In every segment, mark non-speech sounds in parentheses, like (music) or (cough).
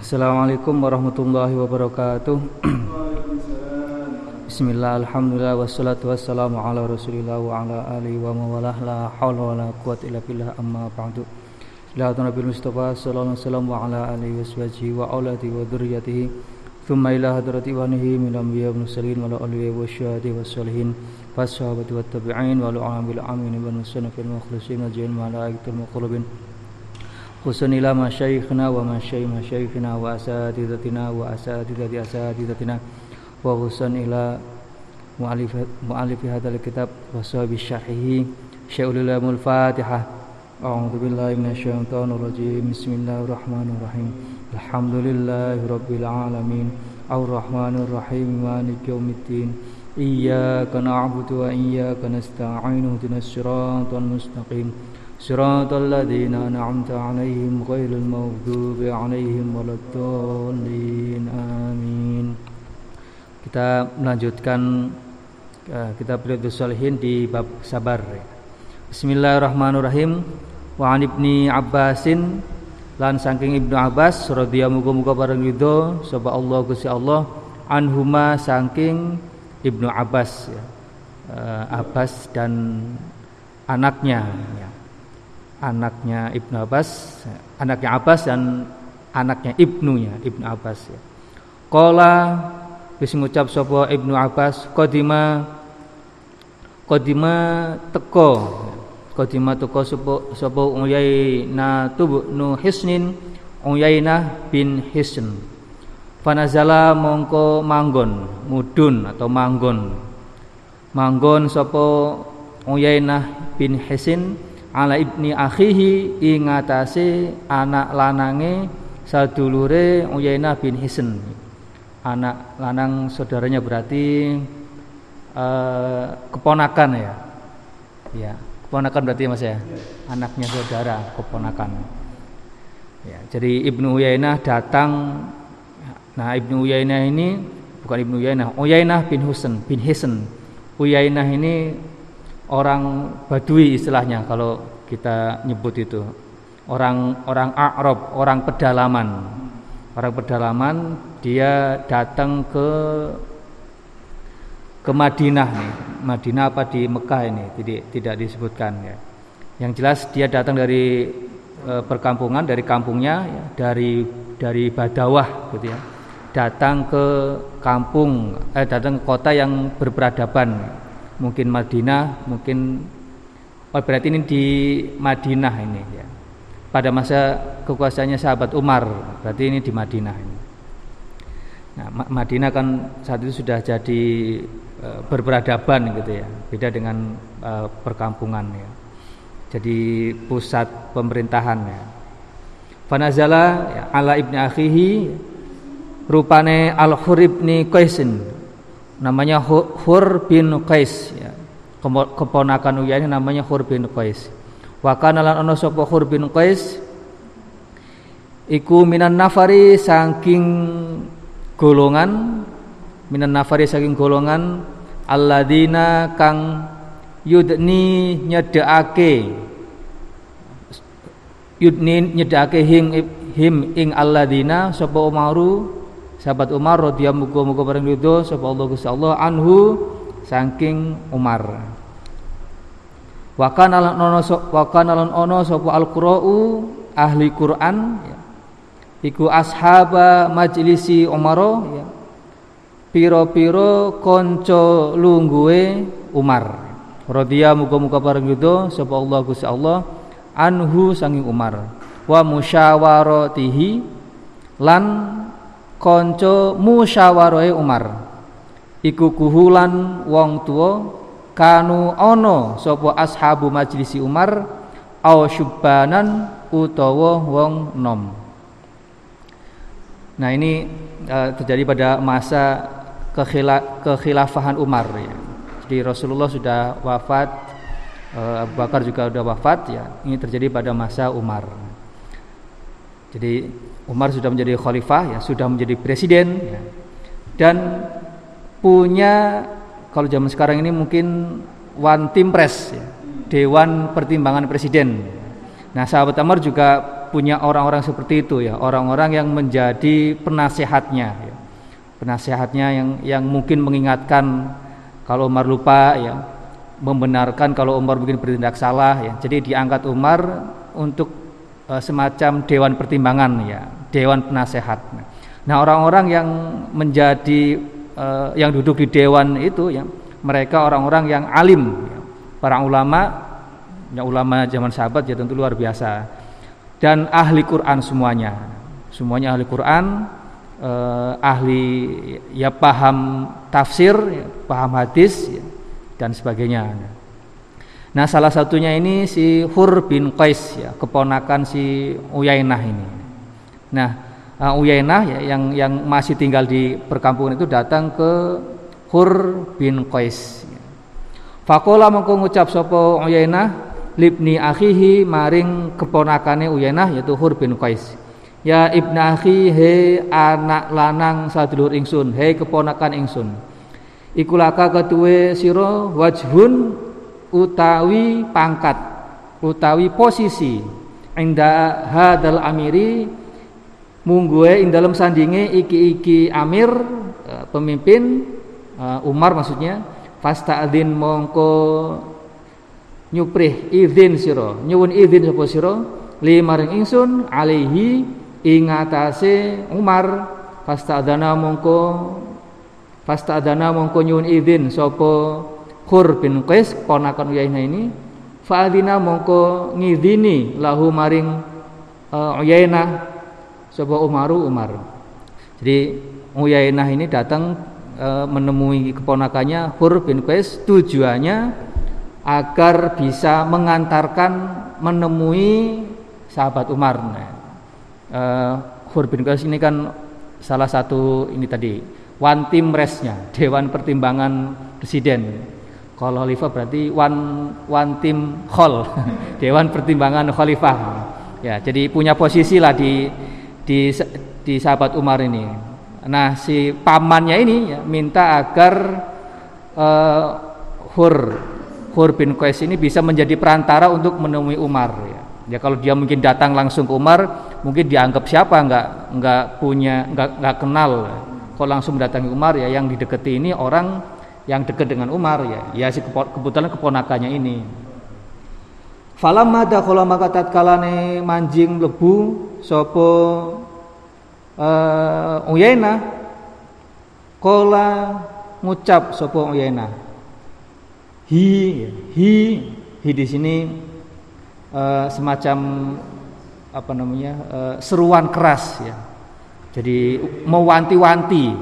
Assalamualaikum warahmatullahi wabarakatuh. (clears throat) Bismillah, Alhamdulillah, wassalatu wassalamu ala rasulillah wa ala alihi wa mawalah La hawla wa la quwat illa billah amma ba'du. Ilahatu Nabi Mustafa sallallahu alaihi wasallam wa ala alihi wa sahbihi wa auladi wa dhurriyatihi Thumma ila hadrati wa nihi min anbiya wa mursalin wa alihi wa wa salihin wa tabi'in wa lu'am bil amin wa خصوصا إلى مشايخنا ومشايخ مشايخنا وأساتذتنا وأساتذة أساتذتنا وخصوصا إلى مؤلف مؤلف هذا الكتاب وصحب الشرحه شيخ الإمام الفاتحة أعوذ بالله من الشيطان الرجيم بسم الله الرحمن الرحيم الحمد لله رب العالمين الرحمن الرحيم مالك يوم الدين إياك نعبد وإياك نستعين اهدنا الصراط المستقيم صراط الذين أنعمت عليهم غير المغضوب عليهم ولا الضالين آمين kita melanjutkan uh, kitab Riyadhus Shalihin di bab sabar Bismillahirrahmanirrahim wa an ibni Abbasin lan saking Ibnu Abbas radhiyallahu muga bareng ridho sapa Allah Gusti Allah anhuma saking Ibnu Abbas ya. uh, Abbas dan anaknya ya anaknya Ibnu Abbas, anaknya Abbas dan anaknya ibnunya Ibnu Abbas ya. Qala wis ngucap sapa Ibnu Abbas qadima qadima teko qadima teko sapa sapa Uyayna tubnu Hisnin Uyainah bin Hisn Fanazala mongko manggon mudun atau manggon manggon sapa Uyainah bin Hisin ala ibni akhihi ingatasi anak lanange sadulure Uyainah bin Hisn. Anak lanang saudaranya berarti uh, keponakan ya? Ya keponakan berarti mas ya? Anaknya saudara keponakan. Ya jadi ibnu Uyainah datang. Nah ibnu Uyainah ini bukan ibnu Uyainah Uyainah bin Husain bin Hisn. Uyainah ini orang Badui istilahnya kalau kita nyebut itu. Orang orang Arab orang pedalaman. Orang pedalaman dia datang ke ke Madinah nih. Madinah apa di Mekah ini? Tidak tidak disebutkan ya. Yang jelas dia datang dari e, perkampungan dari kampungnya ya, dari dari Badawah gitu ya. Datang ke kampung eh datang ke kota yang berperadaban mungkin Madinah, mungkin oh berarti ini di Madinah ini ya. Pada masa kekuasaannya sahabat Umar, berarti ini di Madinah ini. Nah, Madinah kan saat itu sudah jadi e, berperadaban gitu ya, beda dengan e, perkampungan ya. Jadi pusat pemerintahan ya. Fanazala ya, ala ibni akhihi rupane al-Huribni Qaisin namanya Hur bin Qais ya. keponakan Uyain namanya Hur bin Qais. Wa kana lan Hur bin Qais? Iku minan nafari saking golongan minan nafari saking golongan alladzina kang yudni nyedekake yudni nyedekake him him ing alladzina sapa Umaru sahabat Umar radhiyallahu muga-muga bareng ridho sapa Allah Gusti Allah anhu saking Umar. Wa kana lan ono wa kana ono sapa al-qura'u ahli Quran ya. iku ashaba majlisi Umar ya. Piro-piro konco lungguhe Umar. Radhiya muga-muga bareng ridho sapa Allah Gusti Allah anhu saking Umar. Wa musyawaratihi lan konco musyawarohe Umar. Iku kuhulan wong tua kanu ono sopo ashabu majlisi Umar au syubbanan utawa wong nom. Nah ini uh, terjadi pada masa kekhila, kekhilafahan Umar ya. jadi Rasulullah sudah wafat uh, Abu Bakar juga sudah wafat ya. Ini terjadi pada masa Umar jadi Umar sudah menjadi khalifah ya sudah menjadi presiden ya. dan punya kalau zaman sekarang ini mungkin one team press ya, dewan pertimbangan presiden nah sahabat Umar juga punya orang-orang seperti itu ya, orang-orang yang menjadi penasehatnya ya. Penasehatnya yang yang mungkin mengingatkan kalau Umar lupa ya, membenarkan kalau Umar mungkin bertindak salah ya. Jadi diangkat Umar untuk semacam dewan pertimbangan ya, dewan penasehat. Nah, orang-orang yang menjadi uh, yang duduk di dewan itu ya, mereka orang-orang yang alim, ya. para ulama, ya ulama zaman sahabat ya tentu luar biasa dan ahli Quran semuanya, semuanya ahli Quran, uh, ahli ya paham tafsir, ya, paham hadis ya, dan sebagainya. Nah salah satunya ini si Hur bin Qais ya keponakan si Uyainah ini. Nah uh, Uyainah ya, yang yang masih tinggal di perkampungan itu datang ke Hur bin Qais. Fakola mengko sopo Uyainah libni akhihi maring keponakane Uyainah yaitu Hur bin Qais. Ya ibna akhi he anak lanang sadulur ingsun, he keponakan ingsun. Iku laka ketuwe sira wajhun utawi pangkat utawi posisi. Inda hadal amiri mungguhe ing dalam sandinge iki-iki amir e, pemimpin e, Umar maksudnya fasta'dzin mongko nyuprih izin sira nyuwun izin sapa sira li maring ingsun alaihi Umar fasta'dzana mongko fasta'dzana mongko nyuwun izin sapa Hur bin Qais ponakan Uyainah ini fa'adina mongko ngidini lahu maring uh, Uyainah sapa Umaru Umar. Jadi Uyainah ini datang uh, menemui keponakannya Hur bin Qais tujuannya agar bisa mengantarkan menemui sahabat Umar. Nah, uh, Hur bin Qais ini kan salah satu ini tadi one team resnya Dewan Pertimbangan Presiden khalifah berarti one one team hall, (laughs) dewan pertimbangan khalifah. Ya, jadi punya posisi lah di di di sahabat Umar ini. Nah, si pamannya ini ya, minta agar uh, Hur Hur bin Qais ini bisa menjadi perantara untuk menemui Umar ya. Ya kalau dia mungkin datang langsung ke Umar, mungkin dianggap siapa nggak nggak punya nggak nggak kenal. Kalau langsung mendatangi Umar ya yang dideketi ini orang yang dekat dengan Umar ya. Ya si kebetulan keponakannya ini. Falamma dakhala maka tatkalane manjing lebu sapa uh, Uyaina kola ngucap sapa Uyaina hi hi hi di sini uh, semacam apa namanya uh, seruan keras ya. Jadi mewanti-wanti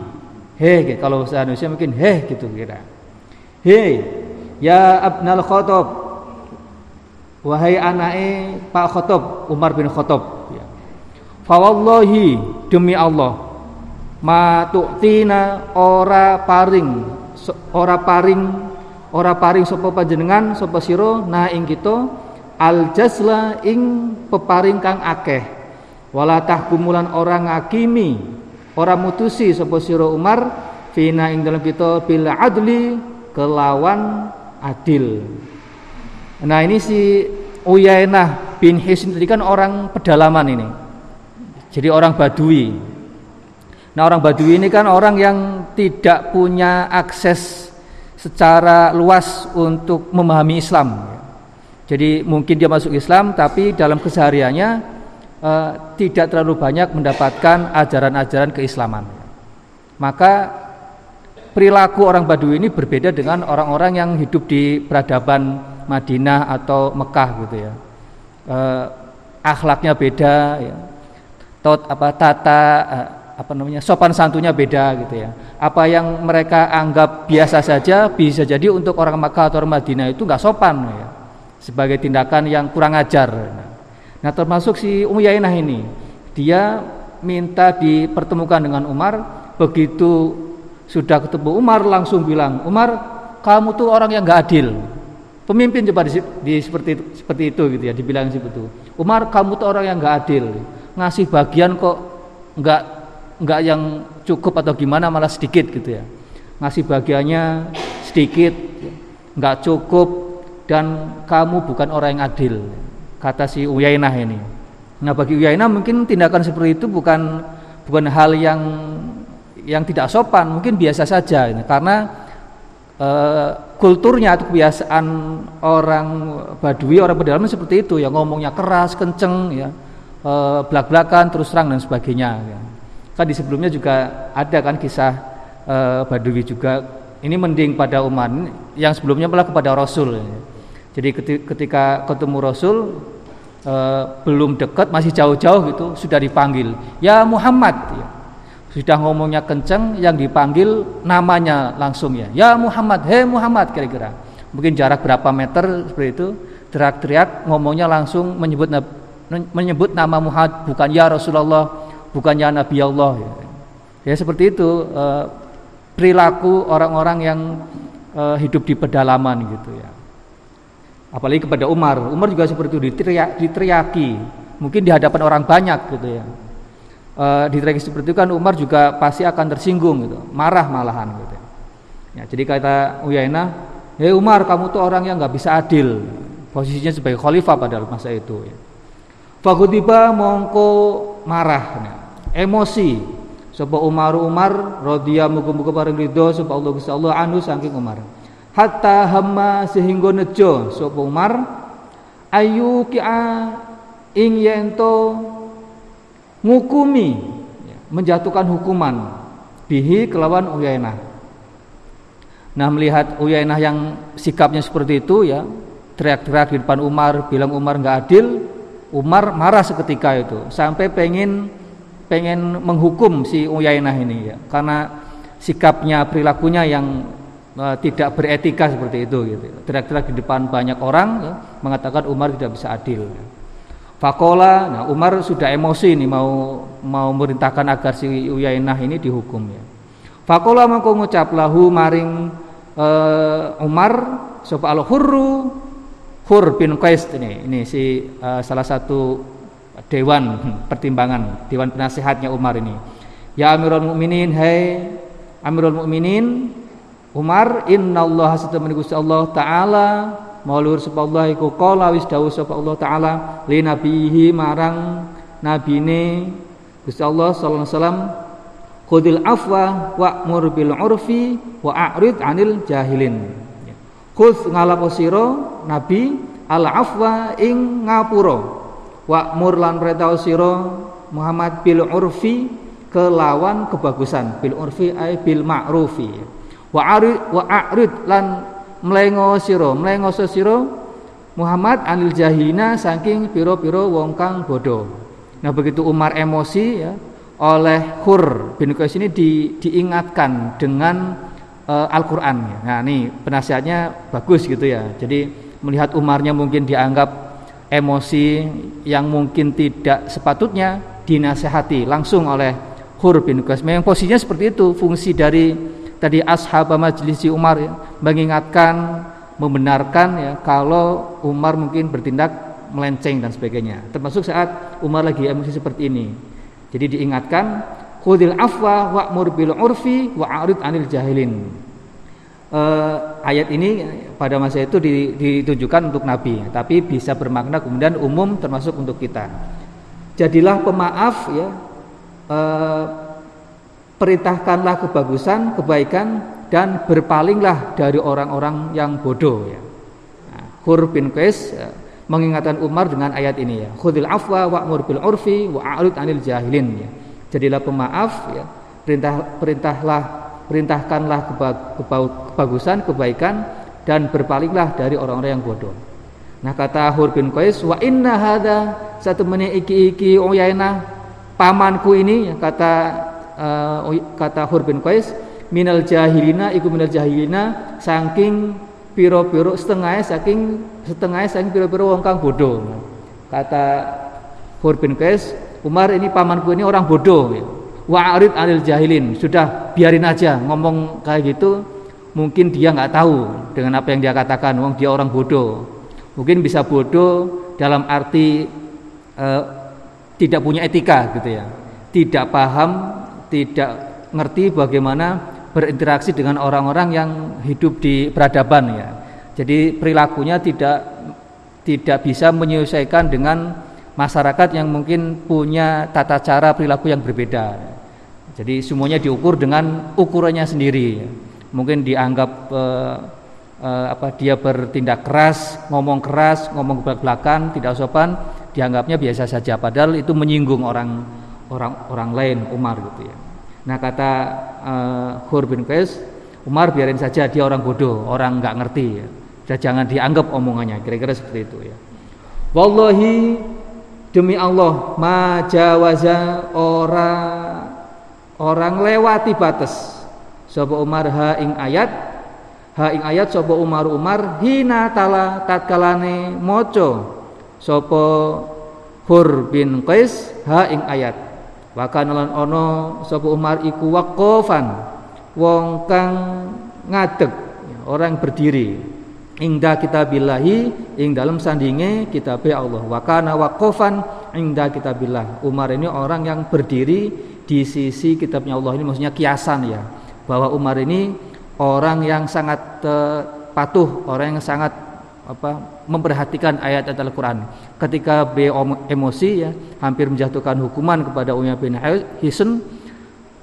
Hei, kalau bahasa Indonesia mungkin hei gitu kira. Hei, ya Abnal Khotob, wahai anake Pak Khotob, Umar bin Khotob. Ya. Fawallahi demi Allah, ma tu'tina ora paring, ora paring, ora paring sapa panjenengan sapa sira na ing kita al jazla ing peparing kang akeh wala tahkumulan orang ngakimi Orang mutusi sapa sira Umar fina ing dalam kita bila adli kelawan adil. Nah ini si Uyainah bin Hisn tadi kan orang pedalaman ini. Jadi orang Badui. Nah orang Badui ini kan orang yang tidak punya akses secara luas untuk memahami Islam. Jadi mungkin dia masuk Islam tapi dalam kesehariannya uh, tidak terlalu banyak mendapatkan ajaran-ajaran keislaman. Maka perilaku orang Badui ini berbeda dengan orang-orang yang hidup di peradaban Madinah atau Mekah gitu ya. Uh, akhlaknya beda ya. Tot apa tata uh, apa namanya sopan santunya beda gitu ya. Apa yang mereka anggap biasa saja bisa jadi untuk orang Mekah atau orang Madinah itu nggak sopan ya. Sebagai tindakan yang kurang ajar. Nah termasuk si Uyainah ini. Dia minta dipertemukan dengan Umar. Begitu sudah ketemu Umar langsung bilang Umar kamu tuh orang yang gak adil. Pemimpin coba di, di seperti seperti itu gitu ya dibilang seperti itu. Umar kamu tuh orang yang gak adil. Ngasih bagian kok nggak nggak yang cukup atau gimana malah sedikit gitu ya. Ngasih bagiannya sedikit nggak cukup dan kamu bukan orang yang adil kata si Uyainah ini. Nah bagi Uyainah mungkin tindakan seperti itu bukan bukan hal yang yang tidak sopan, mungkin biasa saja karena e, kulturnya atau kebiasaan orang Badui, orang pedalaman seperti itu, yang ngomongnya keras, kenceng, ya, e, belak-belakan, terus terang dan sebagainya. Ya. Kan di sebelumnya juga ada kan kisah e, Badui juga. Ini mending pada umat yang sebelumnya malah kepada Rasul. Ya. Jadi ketika ketemu Rasul e, belum dekat, masih jauh-jauh gitu, sudah dipanggil, ya Muhammad. Ya. Sudah ngomongnya kenceng yang dipanggil namanya langsung ya ya Muhammad hei Muhammad kira-kira. Mungkin jarak berapa meter seperti itu teriak-teriak ngomongnya langsung menyebut menyebut nama Muhammad bukan ya Rasulullah bukan ya Nabi Allah ya, ya seperti itu eh, perilaku orang-orang yang eh, hidup di pedalaman gitu ya apalagi kepada Umar Umar juga seperti itu diteriak, diteriaki mungkin di hadapan orang banyak gitu ya e, di tragedi seperti itu kan Umar juga pasti akan tersinggung gitu, marah malahan gitu. Ya, jadi kata Uyainah, "Hei Umar, kamu tuh orang yang nggak bisa adil." Posisinya sebagai khalifah pada masa itu ya. Fakutiba mongko marah ya. emosi sapa Umar Umar radhiya muga-muga bareng ridho sapa Allah Gusti Allah anu saking Umar. Hatta hamma sehingga nejo sapa Umar ayu ki'a ing yento ngukumi ya, menjatuhkan hukuman bihi kelawan Uyainah. Nah melihat Uyainah yang sikapnya seperti itu ya teriak-teriak di depan Umar bilang Umar nggak adil, Umar marah seketika itu sampai pengen pengen menghukum si Uyainah ini ya karena sikapnya perilakunya yang uh, tidak beretika seperti itu gitu. Teriak-teriak di depan banyak orang ya, mengatakan Umar tidak bisa adil. Fakola, nah Umar sudah emosi nih mau mau merintahkan agar si Uyainah ini dihukum ya. Fakola mangko ngucap lahu maring uh, Umar sapa al hurru Hur bin Qais ini ini si uh, salah satu dewan pertimbangan dewan penasehatnya Umar ini. Ya Amirul Mukminin, hai Amirul Mukminin, Umar innallaha satamani Gusti Allah taala. Maulur sapa Allah iku qala wis dawuh sapa Allah taala li nabihi marang nabine Gusti Allah sallallahu alaihi wasallam khudil afwa wa'mur bil urfi wa a'rid 'anil jahilin. Khudh ngalapo sira nabi al afwa ing ngapura. Wa'mur lan perintah sira Muhammad bil urfi kelawan kebagusan. Bil urfi ay bil ma'rufi wa arid wa a'rid lan mlengo sira mlengo sira Muhammad anil jahina saking piro-piro wong kang bodoh. Nah begitu Umar emosi ya oleh Hur bin Qais ini di, diingatkan dengan uh, Al-Quran. Nah ini penasihatnya bagus gitu ya. Jadi melihat Umarnya mungkin dianggap emosi yang mungkin tidak sepatutnya dinasehati langsung oleh Hur bin Qais. Memang posisinya seperti itu fungsi dari tadi ashab majlis Umar ya, mengingatkan membenarkan ya kalau Umar mungkin bertindak melenceng dan sebagainya. Termasuk saat Umar lagi emosi seperti ini. Jadi diingatkan khudil afwa wa'mur bil urfi wa'arid anil jahilin. Uh, ayat ini pada masa itu ditujukan untuk Nabi tapi bisa bermakna kemudian umum termasuk untuk kita. Jadilah pemaaf ya uh, perintahkanlah kebagusan, kebaikan dan berpalinglah dari orang-orang yang bodoh ya. Nah, Hur bin Qais ya, mengingatkan Umar dengan ayat ini ya. Khudil afwa wa'mur bil urfi wa'arid anil jahilin ya. Jadilah pemaaf ya. Perintah perintahlah perintahkanlah kebagusan, kebaikan dan berpalinglah dari orang-orang yang bodoh. Nah kata Hur bin Qais wa inna hada satu menit iki iki uyainah pamanku ini ya, kata uh, kata Hur bin Qais minal jahilina iku minal jahilina saking piro-piro setengah saking setengah saking piro-piro wong kang bodoh kata Hur bin Qais Umar ini pamanku ini orang bodoh ya. wa'arid anil jahilin sudah biarin aja ngomong kayak gitu. Mungkin dia nggak tahu dengan apa yang dia katakan wong dia orang bodoh mungkin bisa bodoh dalam arti uh, tidak punya etika gitu ya. Tidak paham tidak ngerti bagaimana berinteraksi dengan orang-orang yang hidup di peradaban ya. Jadi perilakunya tidak tidak bisa menyelesaikan dengan masyarakat yang mungkin punya tata cara perilaku yang berbeda. Jadi semuanya diukur dengan ukurannya sendiri. Mungkin dianggap eh, eh, apa dia bertindak keras, ngomong keras, ngomong belak-belakan, tidak sopan, dianggapnya biasa saja padahal itu menyinggung orang orang orang lain Umar gitu ya. Nah kata uh, Hur bin Qais, Umar biarin saja dia orang bodoh, orang nggak ngerti ya. Jangan dianggap omongannya, kira-kira seperti itu ya. Wallahi demi Allah majawaza orang orang lewati batas sapa Umar ha ing ayat ha ing ayat sapa Umar Umar hina tala tatkalane maca sapa Hur bin Qais ha ing ayat wa kana lan ana sapa Umar iku waqafan wong kang ngadeg orang berdiri. Ingda kitabillahi ing dalam sandinge kitabe Allah. Wa kana waqafan ingda kitabillah. Umar ini orang yang berdiri di sisi kitabnya Allah ini maksudnya kiasan ya. Bahwa Umar ini orang yang sangat uh, patuh orang yang sangat apa memperhatikan ayat-ayat Al-Qur'an ketika beliau emosi ya hampir menjatuhkan hukuman kepada Umayyah bin Hisan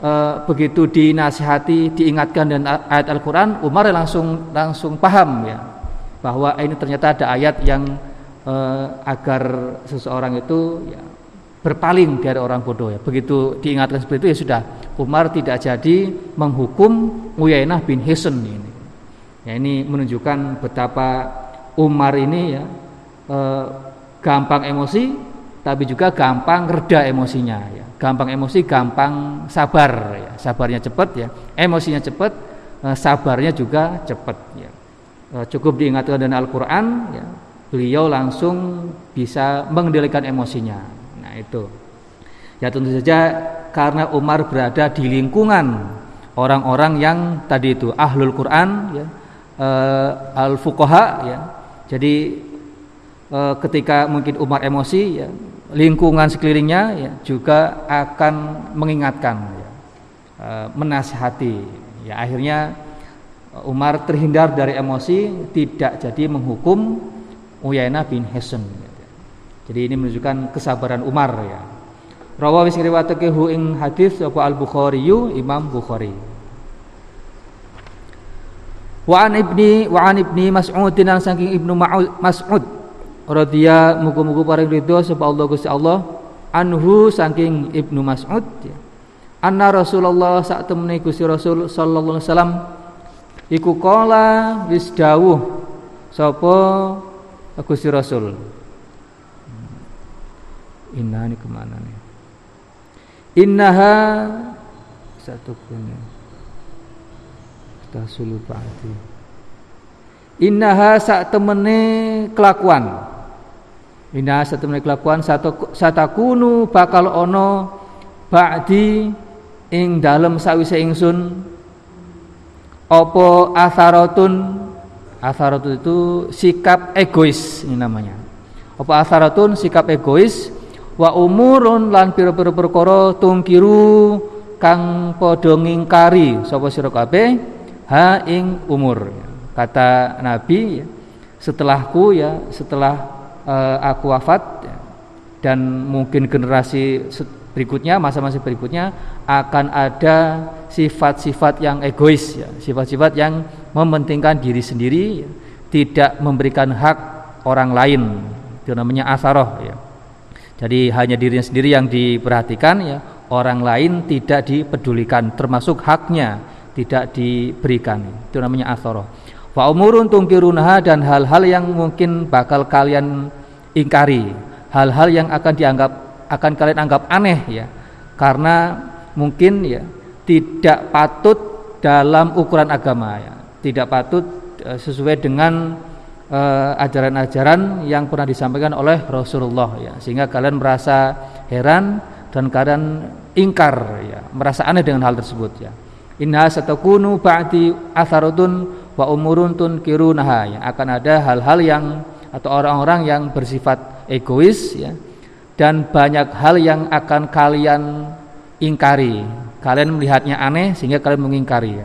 uh, begitu dinasihati diingatkan dan ayat Al-Qur'an Umar langsung langsung paham ya bahwa ini ternyata ada ayat yang eh, agar seseorang itu ya, berpaling dari orang bodoh ya. Begitu diingatkan seperti itu ya sudah Umar tidak jadi menghukum Uyainah bin Hisan ini. Ya ini menunjukkan betapa Umar ini ya eh, gampang emosi tapi juga gampang reda emosinya ya. Gampang emosi, gampang sabar ya. Sabarnya cepat ya, emosinya cepat, eh, sabarnya juga cepat ya. Eh, cukup diingatkan dengan Al-Quran ya, beliau langsung bisa mengendalikan emosinya nah itu ya tentu saja karena Umar berada di lingkungan orang-orang yang tadi itu ahlul Quran ya uh, al fuqaha ya jadi uh, ketika mungkin Umar emosi ya lingkungan sekelilingnya ya juga akan mengingatkan ya, uh, menasihati ya akhirnya Umar terhindar dari emosi tidak jadi menghukum Uyainah bin Hasan. Jadi ini menunjukkan kesabaran Umar ya. Rawawi sing riwayatake ing hadis sapa Al Bukhari Imam Bukhari. Wa an ibni wa an ibni Mas'ud dan saking Ibnu Mas'ud radhiya muga-muga paring ridho sapa Allah Gusti Allah. Anhu saking Ibnu Mas'ud ya. Anna Rasulullah saat temene Gusti Rasul sallallahu alaihi wasallam iku kala wis dawuh sapa Gusti Rasul. Inna ini ke mana nih Innaha satu punya tasulu ba'di Innaha sak temene kelakuan. Innaha sak temene kelakuan satu satakunu bakal ono ba'di ing dalem sawise ingsun. Opo asarotun Asarotun itu sikap egois ini namanya. Opo asarotun sikap egois. Wa umurun lan piro-piro perkara tungkiru kang padha ngingkari. Sapa sira kabeh ha ing umur. Kata Nabi setelahku ya setelah uh, aku wafat ya, dan mungkin generasi berikutnya masa-masa berikutnya akan ada sifat-sifat yang egois ya, sifat-sifat yang mementingkan diri sendiri ya, tidak memberikan hak orang lain. Itu namanya asaroh ya. Jadi hanya dirinya sendiri yang diperhatikan ya, orang lain tidak dipedulikan termasuk haknya tidak diberikan. Itu namanya asaroh. Wa umurun tungkirunha dan hal-hal yang mungkin bakal kalian ingkari, hal-hal yang akan dianggap akan kalian anggap aneh ya. Karena mungkin ya tidak patut dalam ukuran agama ya. Tidak patut e, sesuai dengan e, ajaran-ajaran uh, yang pernah disampaikan oleh Rasulullah ya. Sehingga kalian merasa heran dan kalian ingkar ya. Merasa aneh dengan hal tersebut ya inna satakunu ba'di atharutun wa umurun tunkirunaha ya akan ada hal-hal yang atau orang-orang yang bersifat egois ya dan banyak hal yang akan kalian ingkari. Kalian melihatnya aneh sehingga kalian mengingkari.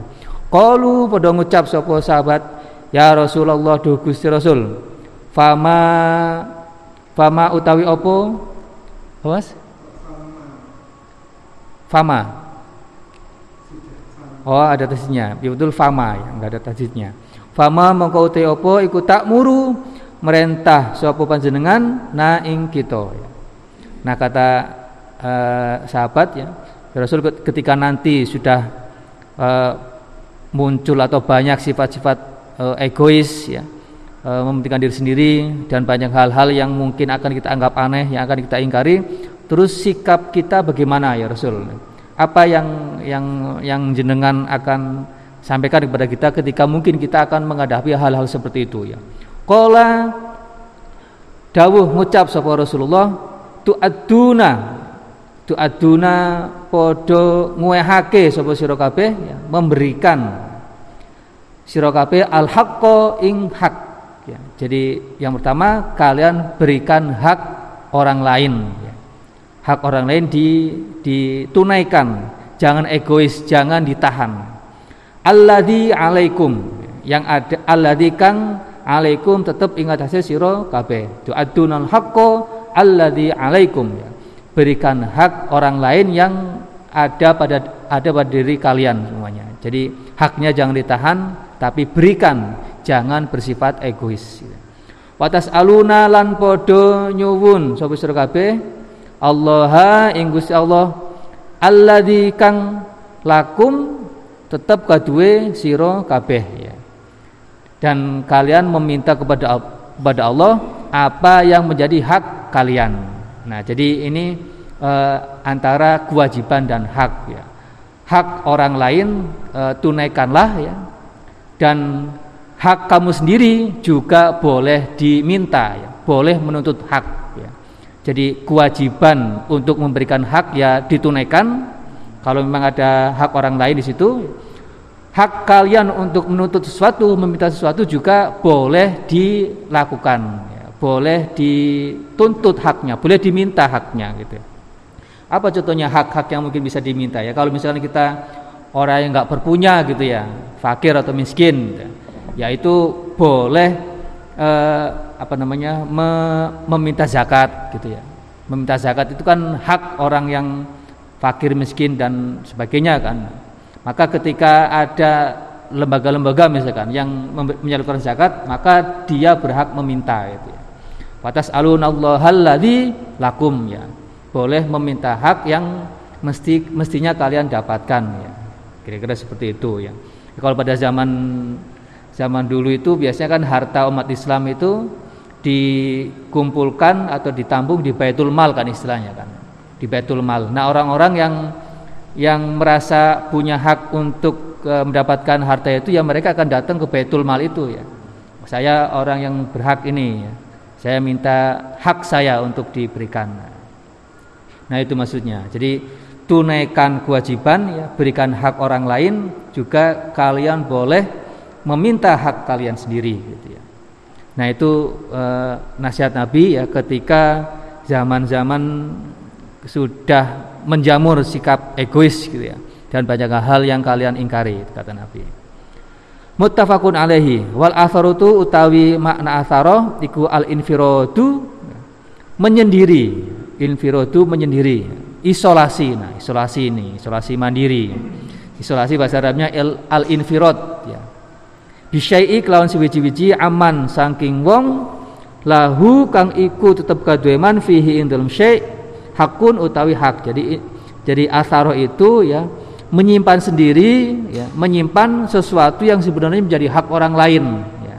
Qalu pada ngucap sapa sahabat, "Ya Rasulullah duh Gusti Rasul, fama fama utawi opo Mas? Fama. Oh, ada tasnya. Ya betul fama ya, enggak ada tasnya. Fama mongko te opo iku tak muru merentah sapa panjenengan na ing kita. Nah, kata uh, sahabat ya, Rasul ketika nanti sudah uh, muncul atau banyak sifat-sifat uh, egois ya, mementingkan diri sendiri dan banyak hal-hal yang mungkin akan kita anggap aneh, yang akan kita ingkari, terus sikap kita bagaimana ya Rasul? Apa yang yang yang jenengan akan sampaikan kepada kita ketika mungkin kita akan menghadapi hal-hal seperti itu ya. Qala dawuh ngucap sapa Rasulullah tu'aduna tu'aduna podo nguehake sapa sira kabeh ya, memberikan sira kabeh al haqqo ing hak ya. Jadi yang pertama kalian berikan hak orang lain ya. Hak orang lain di ditunaikan, jangan egois, jangan ditahan. Alladzi alaikum. Yang ada alladzi kang alaikum tetap ingat hasil siro kabeh. Tu'adunal haqqo alladzi alaikum. Berikan hak orang lain yang ada pada ada pada diri kalian semuanya. Jadi haknya jangan ditahan tapi berikan. Jangan bersifat egois. Watas aluna lan podo nyuwun. Sapa sira kabeh Allah ing Allah alladzi kang lakum tetap kadue siro kabeh ya. Dan kalian meminta kepada kepada Allah apa yang menjadi hak kalian. Nah, jadi ini eh, antara kewajiban dan hak ya. Hak orang lain eh, tunaikanlah ya. Dan hak kamu sendiri juga boleh diminta ya. Boleh menuntut hak. Jadi kewajiban untuk memberikan hak ya ditunaikan kalau memang ada hak orang lain di situ, hak kalian untuk menuntut sesuatu, meminta sesuatu juga boleh dilakukan, ya. boleh dituntut haknya, boleh diminta haknya gitu. Apa contohnya hak-hak yang mungkin bisa diminta ya? Kalau misalnya kita orang yang nggak berpunya gitu ya, fakir atau miskin, gitu, ya itu boleh eh, apa namanya me, meminta zakat gitu ya. Meminta zakat itu kan hak orang yang fakir miskin dan sebagainya kan maka ketika ada lembaga-lembaga misalkan yang menyalurkan zakat maka dia berhak meminta itu ya. Batas alunallahalladzi lakum ya. Boleh meminta hak yang mesti mestinya kalian dapatkan ya. Kira-kira seperti itu ya. Kalau pada zaman zaman dulu itu biasanya kan harta umat Islam itu dikumpulkan atau ditampung di Baitul Mal kan istilahnya kan di Baitul Mal. Nah, orang-orang yang yang merasa punya hak untuk e, mendapatkan harta itu ya mereka akan datang ke Baitul Mal itu ya. Saya orang yang berhak ini ya. Saya minta hak saya untuk diberikan. Nah, itu maksudnya. Jadi tunaikan kewajiban ya, berikan hak orang lain juga kalian boleh meminta hak kalian sendiri gitu ya. Nah, itu e, nasihat Nabi ya ketika zaman-zaman sudah menjamur sikap egois gitu ya dan banyak hal yang kalian ingkari kata Nabi. Muttafaqun alaihi. Wal atharutu utawi makna atharo iku al infiradu menyendiri. Infiradu menyendiri. Isolasi. Nah isolasi ini isolasi mandiri. Isolasi bahasa Arabnya al infirad ya bisyai kelawan siwiji-wiji aman saking wong lahu kang iku tetep kadue man fihi ing dalem syai' hakun utawi hak. Jadi jadi asaroh itu ya menyimpan sendiri ya, menyimpan sesuatu yang sebenarnya menjadi hak orang lain ya.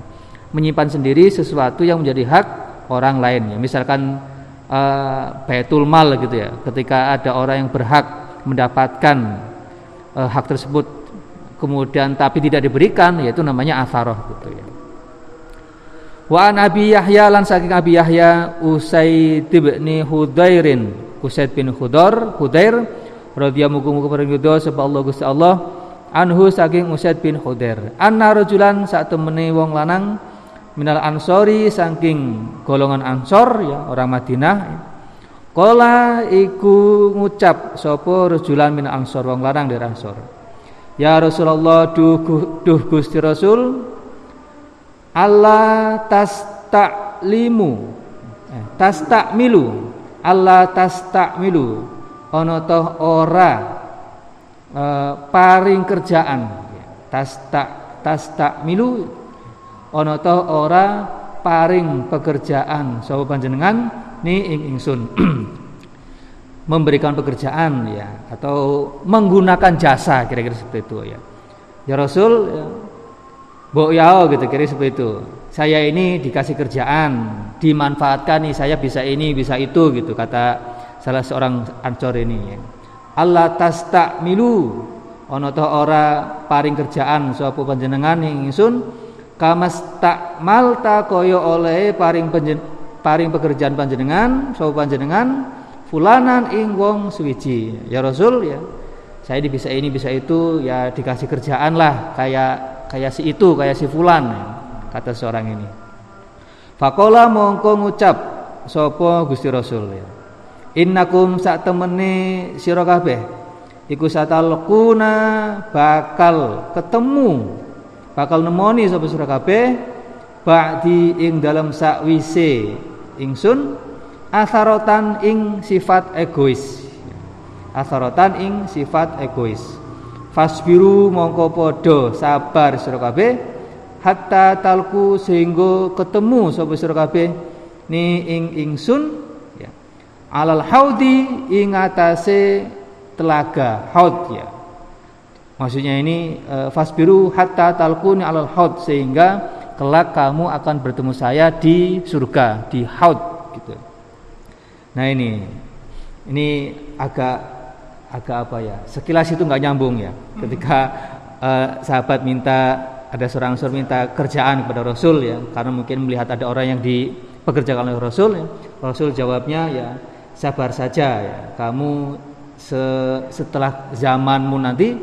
Menyimpan sendiri sesuatu yang menjadi hak orang lain ya. Misalkan uh, baitul mal gitu ya. Ketika ada orang yang berhak mendapatkan uh, hak tersebut kemudian tapi tidak diberikan yaitu namanya asaroh gitu ya. Wa an Abi Yahya lan saking Abi Yahya Usaid bin Hudairin. Usaid bin Hudar Hudair radhiyallahu muga paring ridho sapa Allah Gusti Allah anhu saking Usaid bin Hudair anna rajulan sak temene wong lanang minal ansori saking golongan ansor ya orang Madinah Kala iku ngucap sapa rajulan min ansor? Wong lanang dari ansor Ya Rasulullah duh, duh Gusti Rasul Allah tas taklimu eh, tas takmilu Allah tastakmilu. Ana toh ora e, paring kerjaan. Tastak tastakmilu ana toh ora paring pekerjaan. Sapa panjenengan? Ni ing ingsun (clears throat) memberikan pekerjaan ya atau menggunakan jasa kira-kira seperti itu ya. Ya Rasul ya, Bo yao gitu kira seperti itu. Saya ini dikasih kerjaan dimanfaatkan nih saya bisa ini bisa itu gitu kata salah seorang ancor ini ya. Allah milu ono to ora paring kerjaan sapa panjenengan ing ingsun kamas tak malta koyo oleh paring penjen, paring pekerjaan panjenengan sapa panjenengan fulanan ing wong suwiji. Ya Rasul ya. Saya bisa ini bisa itu ya dikasih kerjaan lah kayak kayak si itu kayak si fulan ya, kata seorang ini. Fakola mongko ngucap sopo Gusti Rasul ya. Innakum sak temene sira kabeh iku satalquna bakal ketemu bakal nemoni sapa sira kabeh ba'di ing dalam sakwise ingsun asarotan ing sifat egois. Asarotan ing sifat egois. Fasbiru mongko podo sabar sira hatta talku sehingga ketemu sapa sira ni ing ingsun alal haudi ing atase telaga haud ya. Maksudnya ini e, fasbiru hatta talquni alal haud sehingga kelak kamu akan bertemu saya di surga di haud gitu nah ini ini agak agak apa ya sekilas itu nggak nyambung ya ketika uh, sahabat minta ada seorang sur minta kerjaan kepada Rasul ya karena mungkin melihat ada orang yang dipekerjakan oleh Rasul ya Rasul jawabnya ya sabar saja ya. Kamu se setelah zamanmu nanti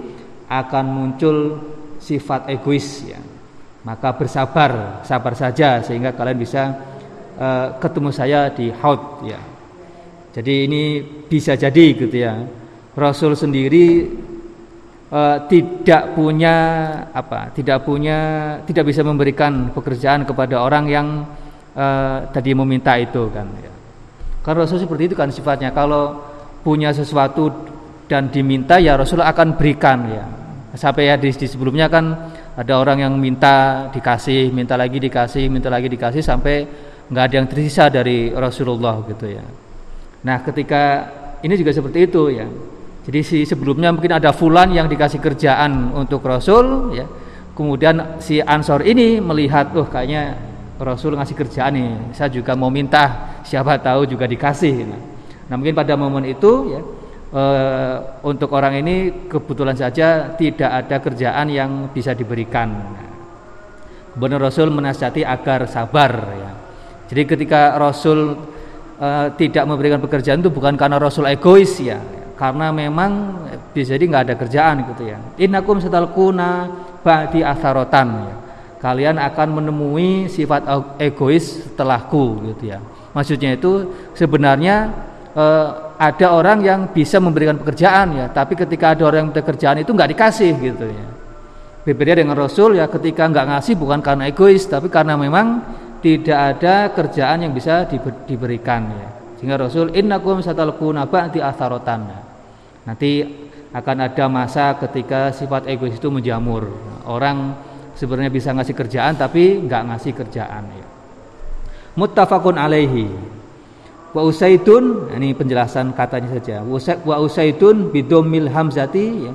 akan muncul sifat egois ya. Maka bersabar, sabar saja sehingga kalian bisa uh, ketemu saya di haud ya. Jadi ini bisa jadi gitu ya. Rasul sendiri uh, tidak punya apa? Tidak punya tidak bisa memberikan pekerjaan kepada orang yang uh, tadi meminta itu kan ya. Karena Rasul seperti itu kan sifatnya. Kalau punya sesuatu dan diminta ya Rasul akan berikan ya. Sampai ya di, di sebelumnya kan ada orang yang minta dikasih, minta lagi dikasih, minta lagi dikasih sampai nggak ada yang tersisa dari Rasulullah gitu ya. Nah ketika ini juga seperti itu ya. Jadi si sebelumnya mungkin ada fulan yang dikasih kerjaan untuk Rasul ya. Kemudian si Ansor ini melihat, oh kayaknya Rasul ngasih kerjaan nih, saya juga mau minta, siapa tahu juga dikasih. Nah, nah mungkin pada momen itu ya e, untuk orang ini kebetulan saja tidak ada kerjaan yang bisa diberikan. Benar Rasul menasihati agar sabar ya. Jadi ketika Rasul e, tidak memberikan pekerjaan itu bukan karena Rasul egois ya, karena memang bisa jadi nggak ada kerjaan gitu ya. Innakum setalkuna ba'di atharotan ya kalian akan menemui sifat egois setelahku gitu ya. Maksudnya itu sebenarnya eh, ada orang yang bisa memberikan pekerjaan ya, tapi ketika ada orang yang minta kerjaan itu nggak dikasih gitu ya. Berbeda dengan Rasul ya ketika nggak ngasih bukan karena egois, tapi karena memang tidak ada kerjaan yang bisa diberikan ya. Sehingga Rasul innakum satalquna ba'di atharotan. Nanti akan ada masa ketika sifat egois itu menjamur. Orang sebenarnya bisa ngasih kerjaan tapi nggak ngasih kerjaan ya. Muttafaqun alaihi. Wa usaidun ini penjelasan katanya saja. Wa usaidun bidomil hamzati ya.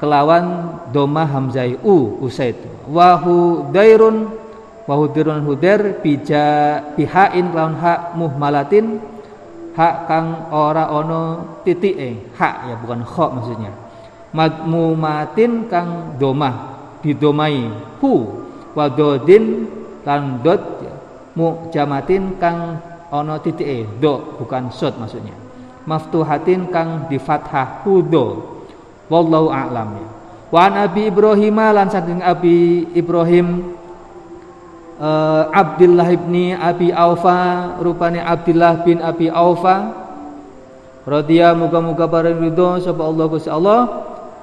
kelawan doma hamzai u usaid. Wa hudairun wa hudirun hudair bija bihain kelawan hak muhmalatin hak kang ora ono titik eh hak ya bukan kho maksudnya. Madmumatin kang domah bidomai hu wadodin lan dot jamatin kang ono titike do bukan sod maksudnya. Maftuhatin kang di fathah hudo wallahu a'lam ya. Wa an abi ibrahim lan saking abi ibrahim uh, Abdullah ibni Abi Aufa rupane Abdullah bin Abi Aufa. Radhiya muga-muga bareng ridho sapa Allah Gusti Allah.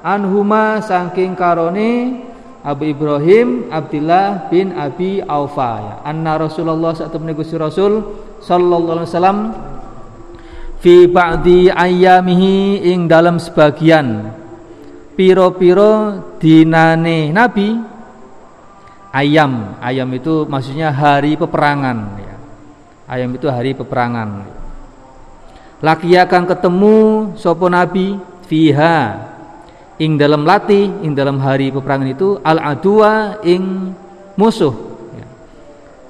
Anhuma saking karone Abu Ibrahim Abdullah bin Abi Aufa. Ya. Anna Rasulullah saat Gusti Rasul sallallahu alaihi wasallam fi ba'di ayyamihi ing dalam sebagian piro-piro dinane nabi ayam ayam itu maksudnya hari peperangan ya. ayam itu hari peperangan laki akan ketemu sopo nabi fiha ing dalam latih ing dalam hari peperangan itu al adua ing musuh ya.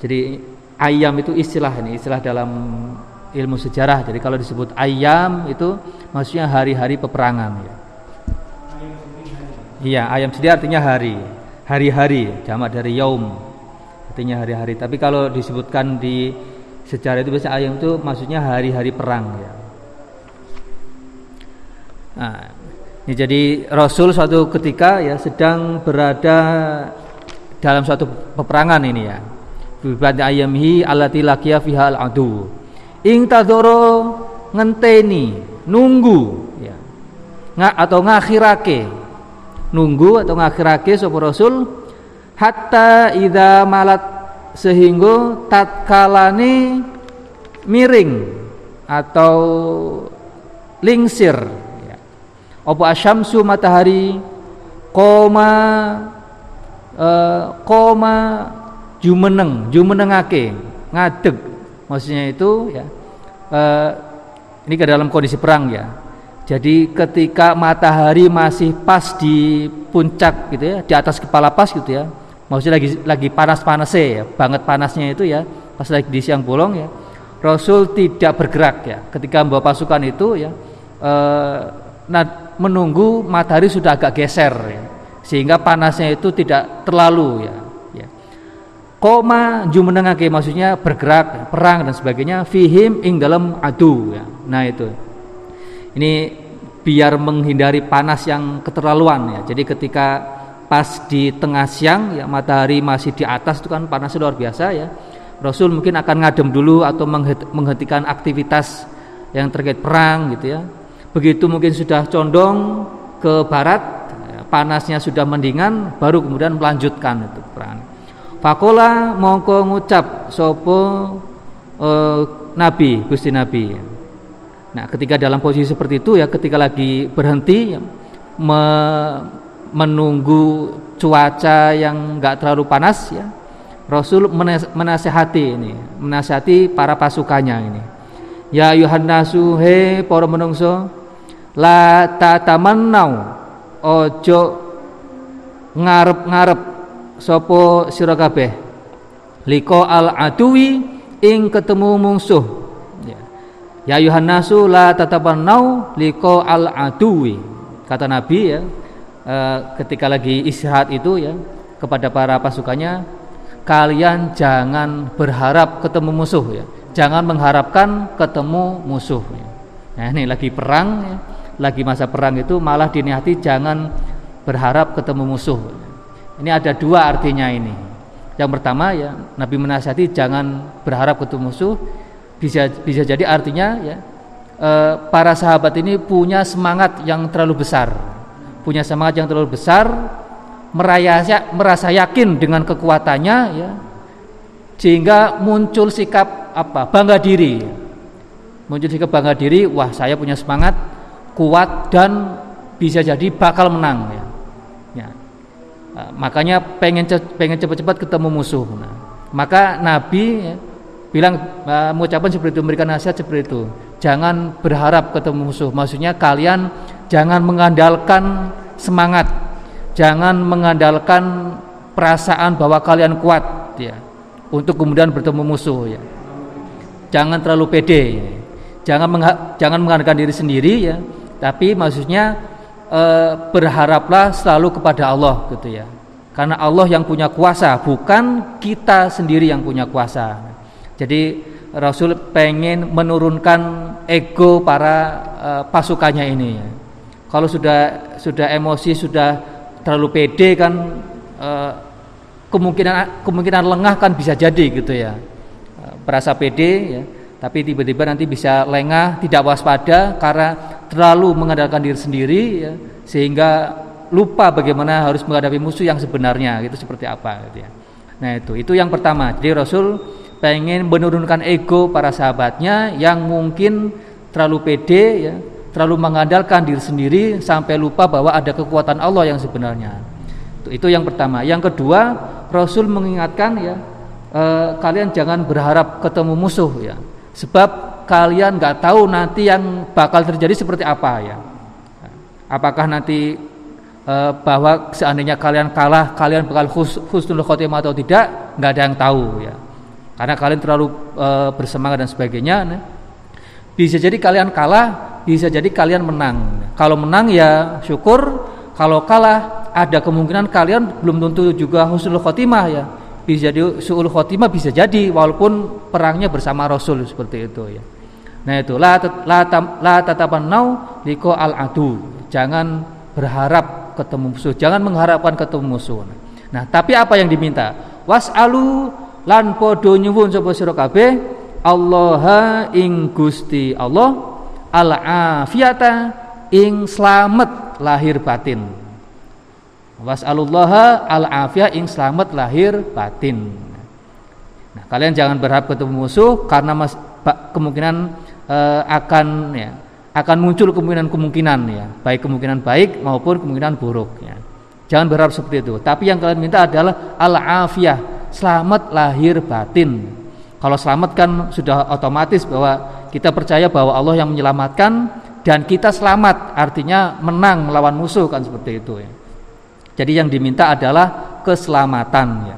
jadi ayam itu istilah ini istilah dalam ilmu sejarah. Jadi kalau disebut ayam itu maksudnya hari-hari peperangan ya. Iya, ayam sendiri artinya hari. Hari-hari, jamak dari yaum. Artinya hari-hari. Tapi kalau disebutkan di sejarah itu biasanya ayam itu maksudnya hari-hari perang ya. Nah, ini jadi Rasul suatu ketika ya sedang berada dalam suatu peperangan ini ya. Bi ayamhi allati laqiya fiha al-adu ing tadoro ngenteni nunggu ya nggak atau ngakhirake nunggu atau ngakhirake sapa rasul hatta ida malat sehingga tatkalane miring atau lingsir ya. apa asyamsu matahari koma uh, koma jumeneng jumenengake ngadeg maksudnya itu ya uh, ini ke dalam kondisi perang ya. Jadi ketika matahari masih pas di puncak gitu ya, di atas kepala pas gitu ya. Maksudnya lagi lagi panas-panasnya ya, banget panasnya itu ya, pas lagi di siang bolong ya. Rasul tidak bergerak ya ketika membawa pasukan itu ya eh, nah, menunggu matahari sudah agak geser ya, sehingga panasnya itu tidak terlalu ya koma jumenengake maksudnya bergerak perang dan sebagainya fihim ing dalam adu ya nah itu ini biar menghindari panas yang keterlaluan ya. Jadi ketika pas di tengah siang ya matahari masih di atas itu kan panas luar biasa ya. Rasul mungkin akan ngadem dulu atau menghentikan aktivitas yang terkait perang gitu ya. Begitu mungkin sudah condong ke barat ya, panasnya sudah mendingan baru kemudian melanjutkan itu perang. Fakola mongko ngucap sopo uh, Nabi Gusti Nabi. Nah, ketika dalam posisi seperti itu ya, ketika lagi berhenti ya, me, menunggu cuaca yang enggak terlalu panas ya, Rasul menasehati ini, menasehati para pasukannya ini. Ya Yohanasu he para menungso la tatamannau ojo ngarep-ngarep sopo sira kabeh liko al aduwi ing ketemu mungsuh ya yuhannasu la tatabannau liko al aduwi kata nabi ya e, ketika lagi istirahat itu ya kepada para pasukannya kalian jangan berharap ketemu musuh ya jangan mengharapkan ketemu musuh ya. nah ini lagi perang ya. lagi masa perang itu malah diniati jangan berharap ketemu musuh ini ada dua artinya ini. Yang pertama ya Nabi menasihati jangan berharap ketemu musuh. Bisa bisa jadi artinya ya e, para sahabat ini punya semangat yang terlalu besar, punya semangat yang terlalu besar, merasa merasa yakin dengan kekuatannya ya, sehingga muncul sikap apa bangga diri, muncul sikap bangga diri, wah saya punya semangat kuat dan bisa jadi bakal menang ya. Nah, makanya pengen pengen cepat-cepat ketemu musuh. Nah, maka Nabi ya, bilang uh, mengucapkan seperti itu, memberikan nasihat seperti itu. Jangan berharap ketemu musuh. Maksudnya kalian jangan mengandalkan semangat, jangan mengandalkan perasaan bahwa kalian kuat ya untuk kemudian bertemu musuh ya. Jangan terlalu pede. Ya. Jangan jangan mengandalkan diri sendiri ya, tapi maksudnya e, berharaplah selalu kepada Allah gitu ya. Karena Allah yang punya kuasa, bukan kita sendiri yang punya kuasa. Jadi Rasul pengen menurunkan ego para e, pasukannya ini. Kalau sudah sudah emosi sudah terlalu pede kan e, kemungkinan kemungkinan lengah kan bisa jadi gitu ya. E, berasa pede ya, tapi tiba-tiba nanti bisa lengah, tidak waspada karena terlalu mengandalkan diri sendiri ya, sehingga lupa bagaimana harus menghadapi musuh yang sebenarnya itu seperti apa gitu ya. Nah itu itu yang pertama. Jadi Rasul pengen menurunkan ego para sahabatnya yang mungkin terlalu pede ya, terlalu mengandalkan diri sendiri sampai lupa bahwa ada kekuatan Allah yang sebenarnya. Itu, yang pertama. Yang kedua, Rasul mengingatkan ya, eh, kalian jangan berharap ketemu musuh ya. Sebab kalian nggak tahu nanti yang bakal terjadi seperti apa ya. Apakah nanti eh, bahwa seandainya kalian kalah, kalian bakal khus, khusnul khotimah atau tidak, nggak ada yang tahu ya. Karena kalian terlalu eh, bersemangat dan sebagainya. Nah, bisa jadi kalian kalah, bisa jadi kalian menang. Kalau menang ya syukur, kalau kalah ada kemungkinan kalian belum tentu juga husnul khotimah ya. Bisa jadi suul khotimah bisa jadi walaupun perangnya bersama Rasul seperti itu ya. Nah itu la la, la tatabannau liko al adu. Jangan berharap ketemu musuh, jangan mengharapkan ketemu musuh. Nah, tapi apa yang diminta? Was'alu lan podo nyuwun sapa sira kabeh Allah ing Gusti Allah al afiyata ing slamet lahir batin. Was'alullaha al afiyah ing slamet lahir batin. Nah kalian jangan berharap ketemu musuh karena mas, kemungkinan uh, akan ya akan muncul kemungkinan-kemungkinan ya baik kemungkinan baik maupun kemungkinan buruk ya. Jangan berharap seperti itu. Tapi yang kalian minta adalah al afiyah selamat lahir batin kalau selamat kan sudah otomatis bahwa kita percaya bahwa Allah yang menyelamatkan dan kita selamat, artinya menang melawan musuh kan seperti itu ya. Jadi yang diminta adalah keselamatan ya.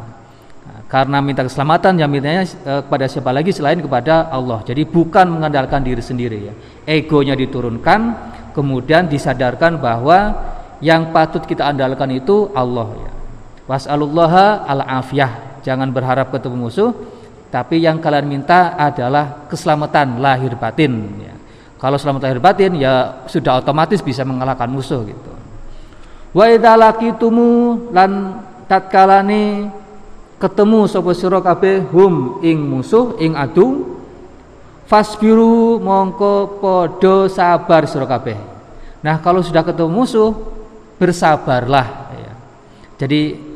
Nah, karena minta keselamatan yang mintanya eh, kepada siapa lagi selain kepada Allah. Jadi bukan mengandalkan diri sendiri ya. Egonya diturunkan, kemudian disadarkan bahwa yang patut kita andalkan itu Allah ya. Was'alullaha al-afiyah. Jangan berharap ketemu musuh, tapi yang kalian minta adalah keselamatan lahir batin ya. Kalau selamat lahir batin ya sudah otomatis bisa mengalahkan musuh gitu. Wa idza lan tatkalane ketemu sapa sira kabeh hum ing musuh ing adu fasbiru mongko podo sabar sira kabeh. Nah, kalau sudah ketemu musuh bersabarlah ya. Jadi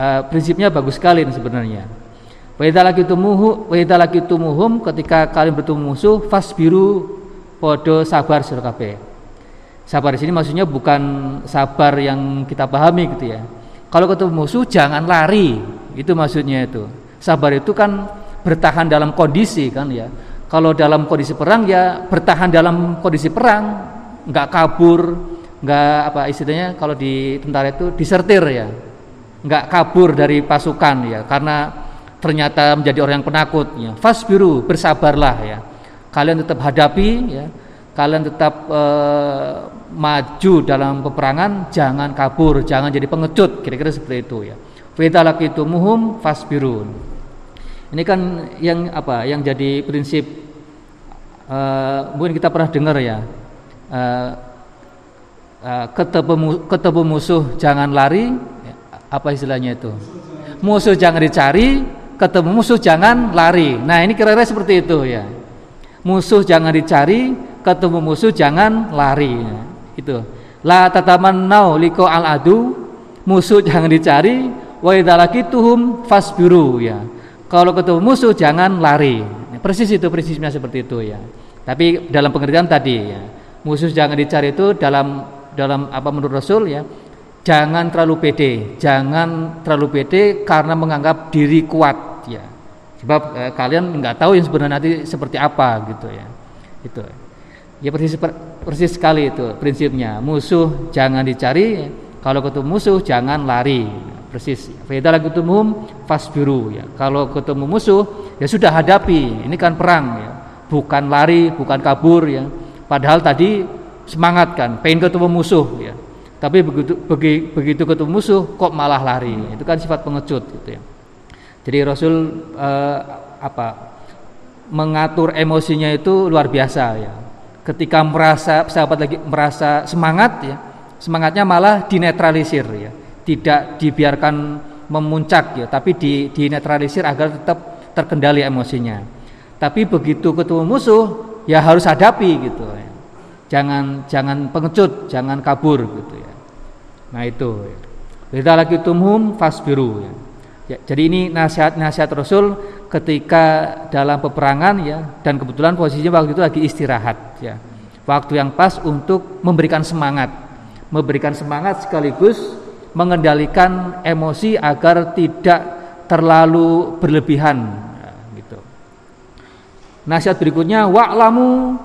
uh, prinsipnya bagus sekali sebenarnya Wa idza laqitumuhu wa idza laqitumuhum ketika kalian bertemu musuh fasbiru podo sabar sira kabeh. Sabar di sini maksudnya bukan sabar yang kita pahami gitu ya. Kalau ketemu musuh jangan lari, itu maksudnya itu. Sabar itu kan bertahan dalam kondisi kan ya. Kalau dalam kondisi perang ya bertahan dalam kondisi perang, nggak kabur, nggak apa istilahnya kalau di tentara itu disertir ya, nggak kabur dari pasukan ya, karena ternyata menjadi orang yang penakut ya. Fasbiru bersabarlah ya. Kalian tetap hadapi ya. Kalian tetap eh, maju dalam peperangan jangan kabur jangan jadi pengecut kira-kira seperti itu ya. Itu muhum fasbirun. Ini kan yang apa yang jadi prinsip eh, mungkin kita pernah dengar ya. Eh, eh, ketemu ketemu musuh jangan lari apa istilahnya itu musuh jangan dicari ketemu musuh jangan lari. Nah, ini kira-kira seperti itu ya. Musuh jangan dicari, ketemu musuh jangan lari. Nah, itu. La tatamannau liko al adu, musuh jangan dicari, wa tuhum fasbiru ya. Kalau ketemu musuh jangan lari. Persis itu prinsipnya seperti itu ya. Tapi dalam pengertian tadi ya, musuh jangan dicari itu dalam dalam apa menurut Rasul ya, jangan terlalu pede, jangan terlalu pede karena menganggap diri kuat ya. Sebab eh, kalian nggak tahu yang sebenarnya nanti seperti apa gitu ya. Itu. Ya persis persis sekali itu prinsipnya. Musuh jangan dicari. Kalau ketemu musuh jangan lari. Persis. Lagi ketemu fasbiru ya. Kalau ketemu musuh ya sudah hadapi. Ini kan perang ya. Bukan lari bukan kabur ya. Padahal tadi semangat kan pengen ketemu musuh ya tapi begitu begitu ketemu musuh kok malah lari itu kan sifat pengecut gitu ya jadi Rasul eh, apa mengatur emosinya itu luar biasa ya. Ketika merasa sahabat lagi merasa semangat ya, semangatnya malah dinetralisir ya. Tidak dibiarkan memuncak ya, tapi di dinetralisir agar tetap terkendali emosinya. Tapi begitu ketemu musuh ya harus hadapi gitu ya. Jangan jangan pengecut, jangan kabur gitu ya. Nah itu. Ya. lagi tumhum fasbiru ya jadi ini nasihat-nasihat Rasul ketika dalam peperangan ya dan kebetulan posisinya waktu itu lagi istirahat ya. Waktu yang pas untuk memberikan semangat. Memberikan semangat sekaligus mengendalikan emosi agar tidak terlalu berlebihan ya, gitu. Nasihat berikutnya wa'lamu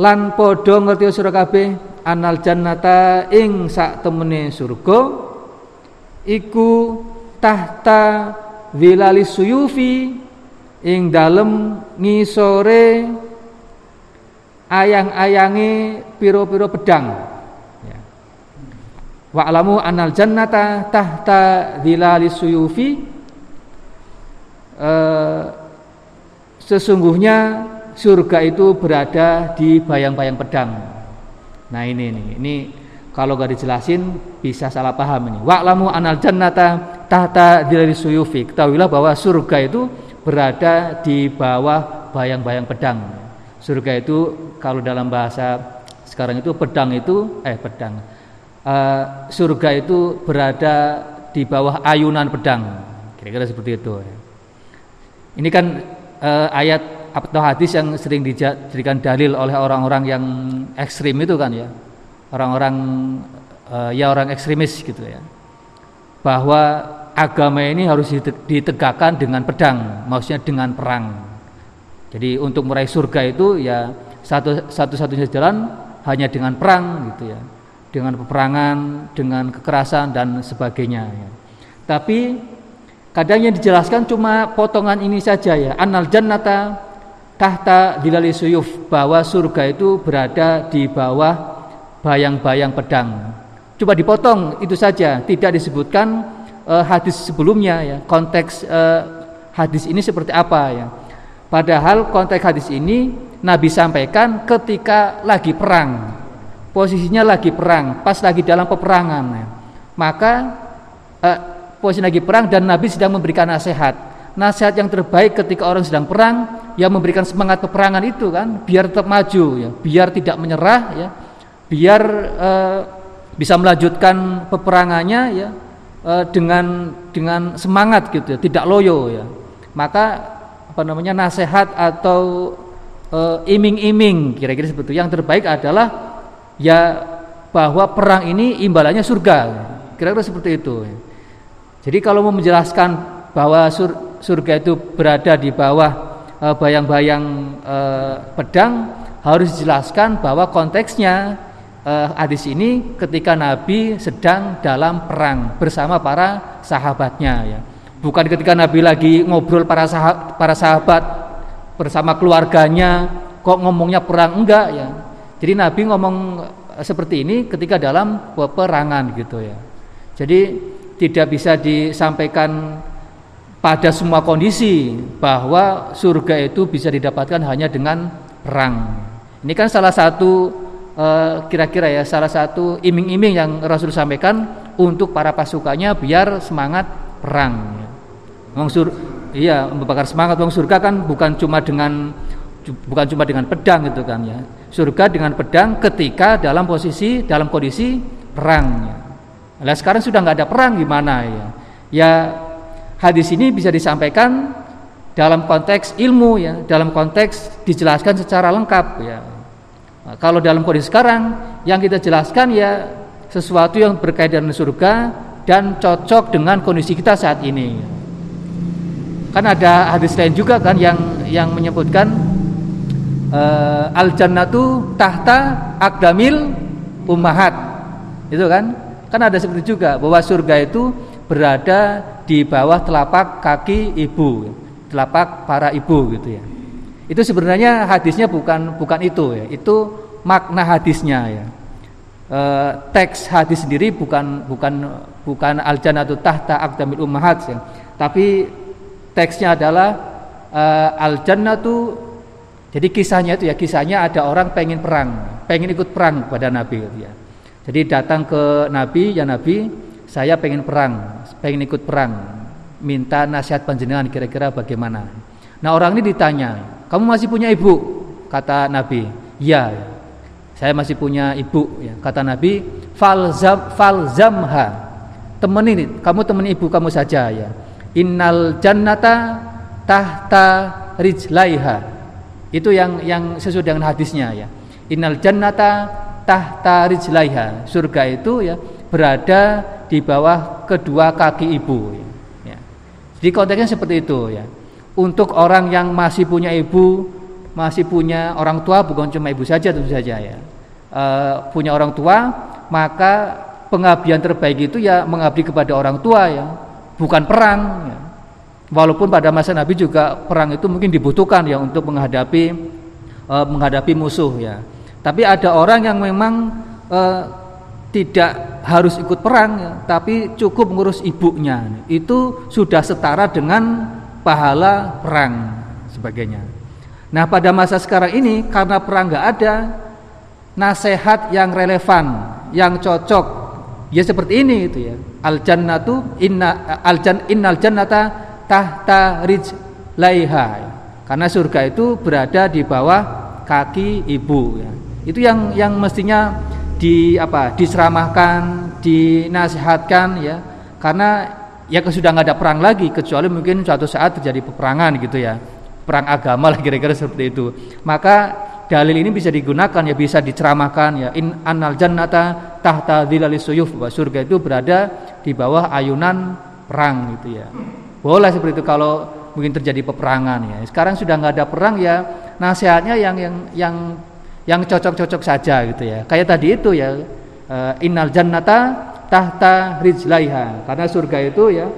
lan padha ngerti sira kabeh anal jannata ing sak temene surga iku tahta wilali suyufi ing dalem ngisore ayang-ayange piro-piro pedang ya. wa'lamu anal jannata tahta wilali suyufi uh, sesungguhnya surga itu berada di bayang-bayang pedang nah ini nih ini kalau gak dijelasin bisa salah paham ini. Wa'lamu anal jannata tahta dilari suyufi. Ketahuilah bahwa surga itu berada di bawah bayang-bayang pedang. Surga itu kalau dalam bahasa sekarang itu pedang itu eh pedang. Uh, surga itu berada di bawah ayunan pedang. Kira-kira seperti itu. Ini kan uh, ayat atau hadis yang sering dijadikan dalil oleh orang-orang yang ekstrim itu kan ya. Orang-orang uh, ya orang ekstremis gitu ya. Bahwa agama ini harus ditegakkan dengan pedang maksudnya dengan perang. Jadi untuk meraih surga itu ya satu satu-satunya jalan hanya dengan perang gitu ya. Dengan peperangan dengan kekerasan dan sebagainya ya. tapi kadang yang dijelaskan cuma potongan ini saja ya. Anal jannata tahta dilali suyuf bahwa surga itu berada di bawah bayang-bayang pedang. Coba dipotong itu saja, tidak disebutkan uh, hadis sebelumnya ya. Konteks uh, hadis ini seperti apa ya. Padahal konteks hadis ini Nabi sampaikan ketika lagi perang. Posisinya lagi perang, pas lagi dalam peperangan ya. Maka uh, posisi lagi perang dan Nabi sedang memberikan nasihat. Nasihat yang terbaik ketika orang sedang perang yang memberikan semangat peperangan itu kan biar tetap maju ya, biar tidak menyerah ya, biar uh, bisa melanjutkan peperangannya ya uh, dengan dengan semangat gitu ya, tidak loyo ya. Maka apa namanya nasihat atau uh, iming-iming kira-kira seperti itu. Yang terbaik adalah ya bahwa perang ini imbalannya surga. Kira-kira seperti itu. Ya. Jadi kalau mau menjelaskan bahwa sur, surga itu berada di bawah bayang-bayang uh, pedang harus dijelaskan bahwa konteksnya uh, hadis ini ketika Nabi sedang dalam perang bersama para sahabatnya ya. Bukan ketika Nabi lagi ngobrol para sahabat, para sahabat bersama keluarganya kok ngomongnya perang enggak ya. Jadi Nabi ngomong eh, seperti ini ketika dalam peperangan gitu ya. Jadi tidak bisa disampaikan pada semua kondisi bahwa surga itu bisa didapatkan hanya dengan perang. Ini kan salah satu Eh, kira-kira uh, ya salah satu iming-iming yang Rasul sampaikan untuk para pasukannya biar semangat perang. Wong sur iya membakar semangat wong surga kan bukan cuma dengan bukan cuma dengan pedang gitu kan ya. Surga dengan pedang ketika dalam posisi dalam kondisi perang. Nah, sekarang sudah nggak ada perang gimana ya? Ya hadis ini bisa disampaikan dalam konteks ilmu ya, dalam konteks dijelaskan secara lengkap ya. Nah, kalau dalam kondisi sekarang yang kita jelaskan ya sesuatu yang berkaitan dengan surga dan cocok dengan kondisi kita saat ini. Kan ada hadis lain juga kan yang yang menyebutkan uh, al jannatu tahta akdamil ummahat. Itu kan? Kan ada seperti juga bahwa surga itu berada di bawah telapak kaki ibu, telapak para ibu gitu ya. Itu sebenarnya hadisnya bukan bukan itu ya. Itu makna hadisnya ya. E, teks hadis sendiri bukan bukan bukan al jannatu tahta aqdamil ummahat ya. Tapi teksnya adalah e, al jadi kisahnya itu ya kisahnya ada orang pengen perang, pengen ikut perang pada Nabi gitu ya. Jadi datang ke Nabi, ya Nabi, saya pengen perang, pengen ikut perang, minta nasihat panjenengan kira-kira bagaimana. Nah orang ini ditanya, kamu masih punya ibu? Kata Nabi, ya. Saya masih punya ibu. Ya. Kata Nabi, falzam falzamha. Temen ini, kamu temen ibu kamu saja ya. innal jannata tahta rijlaiha itu yang yang sesuai dengan hadisnya ya innal jannata tahta rijlaiha surga itu ya berada di bawah kedua kaki ibu. Ya. jadi konteksnya seperti itu ya. Untuk orang yang masih punya ibu masih punya orang tua bukan cuma ibu saja tentu saja ya. E, punya orang tua maka pengabdian terbaik itu ya mengabdi kepada orang tua ya. Bukan perang ya. walaupun pada masa Nabi juga perang itu mungkin dibutuhkan ya untuk menghadapi e, menghadapi musuh ya. Tapi ada orang yang memang e, tidak harus ikut perang tapi cukup mengurus ibunya. Itu sudah setara dengan pahala perang sebagainya. Nah pada masa sekarang ini karena perang nggak ada nasihat yang relevan yang cocok ya seperti ini itu ya. Al jannatu inna al jan innal jannata tahta rij laiha. Karena surga itu berada di bawah kaki ibu ya. Itu yang yang mestinya di apa diseramahkan dinasihatkan ya. Karena ya sudah nggak ada perang lagi kecuali mungkin suatu saat terjadi peperangan gitu ya. Perang agama lah kira-kira seperti itu. Maka dalil ini bisa digunakan ya bisa diceramahkan ya. In anal jannata tahta dhilalis suyuf bahwa surga itu berada di bawah ayunan perang gitu ya. Boleh seperti itu kalau mungkin terjadi peperangan ya. Sekarang sudah nggak ada perang ya. Nasihatnya yang yang yang yang cocok-cocok saja gitu ya. Kayak tadi itu ya uh, innal jannata tahta rijlaiha. Karena surga itu ya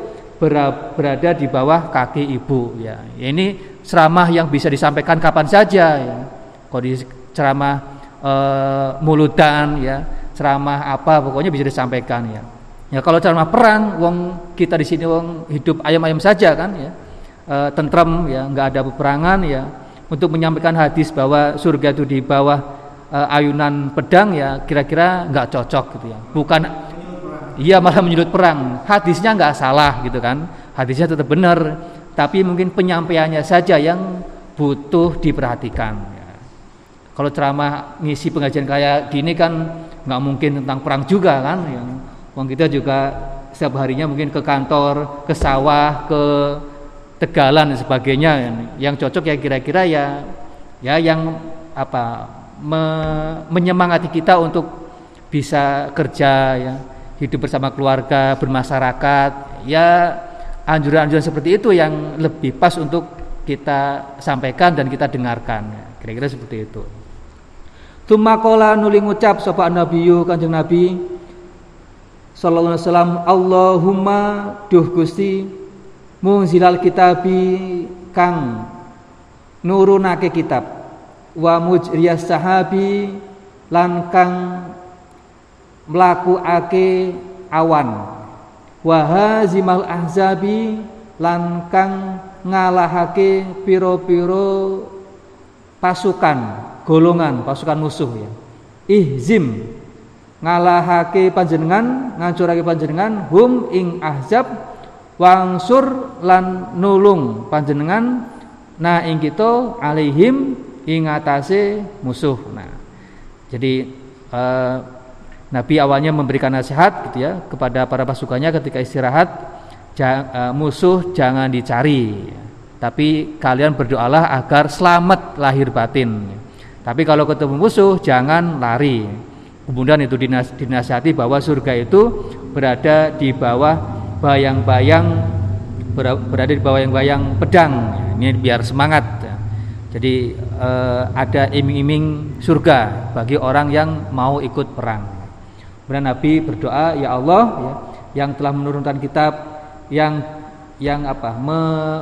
berada di bawah kaki ibu ya. ini ceramah yang bisa disampaikan kapan saja ya. Kondisi ceramah e, mulutan ya ceramah apa pokoknya bisa disampaikan ya. Ya kalau ceramah perang wong kita di sini wong hidup ayam-ayam saja kan ya. E, tentrem ya nggak ada peperangan ya untuk menyampaikan hadis bahwa surga itu di bawah e, ayunan pedang ya kira-kira nggak cocok gitu ya. Bukan iya malah menyulut perang. Hadisnya nggak salah gitu kan. Hadisnya tetap benar tapi mungkin penyampaiannya saja yang butuh diperhatikan kalau ceramah ngisi pengajian kayak gini kan nggak mungkin tentang perang juga kan yang uang kita juga setiap harinya mungkin ke kantor ke sawah ke tegalan dan sebagainya. Yang cocok ya kira-kira ya ya yang apa me, menyemangati kita untuk bisa kerja ya hidup bersama keluarga bermasyarakat ya anjuran-anjuran seperti itu yang lebih pas untuk kita sampaikan dan kita dengarkan. Kira-kira seperti itu. Tumakola nuli ngucap sapa nabiyu kanjeng nabi sallallahu alaihi wasallam Allahumma duh Gusti munzilal kitabi kang nurunake kitab. Wa mujriyas sahabi lan kang mlakuake awan. Wa hazimal ahzabi lan kang ngalahake piro-piro pasukan golongan pasukan musuh ya. Ihzim ngalahake panjenengan ngancurake panjenengan hum ing ahzab wangsur lan nulung panjenengan na ing kita alaihim ing atase musuh nah jadi eh, Nabi awalnya memberikan nasihat gitu ya kepada para pasukannya ketika istirahat ja, eh, musuh jangan dicari tapi kalian berdoalah agar selamat lahir batin tapi kalau ketemu musuh jangan lari. Kemudian itu dinas, dinasihati bahwa surga itu berada di bawah bayang-bayang berada di bawah bayang-bayang pedang. Ini biar semangat. Jadi eh, ada iming-iming surga bagi orang yang mau ikut perang. Kemudian Nabi berdoa, ya Allah, ya, yang telah menurunkan kitab, yang yang apa, me,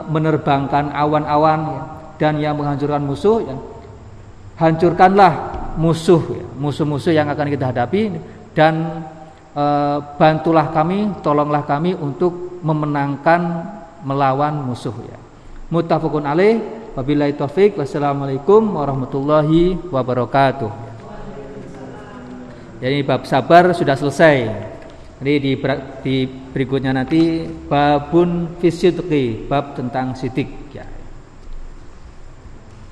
menerbangkan awan-awan ya, dan yang menghancurkan musuh, ya, hancurkanlah musuh ya, musuh-musuh yang akan kita hadapi dan bantulah kami, tolonglah kami untuk memenangkan melawan musuh ya. Muttafaqun alaih wabillahi taufik wassalamualaikum warahmatullahi wabarakatuh. Jadi bab sabar sudah selesai. Jadi di, di berikutnya nanti babun fisidqi, bab tentang sidik.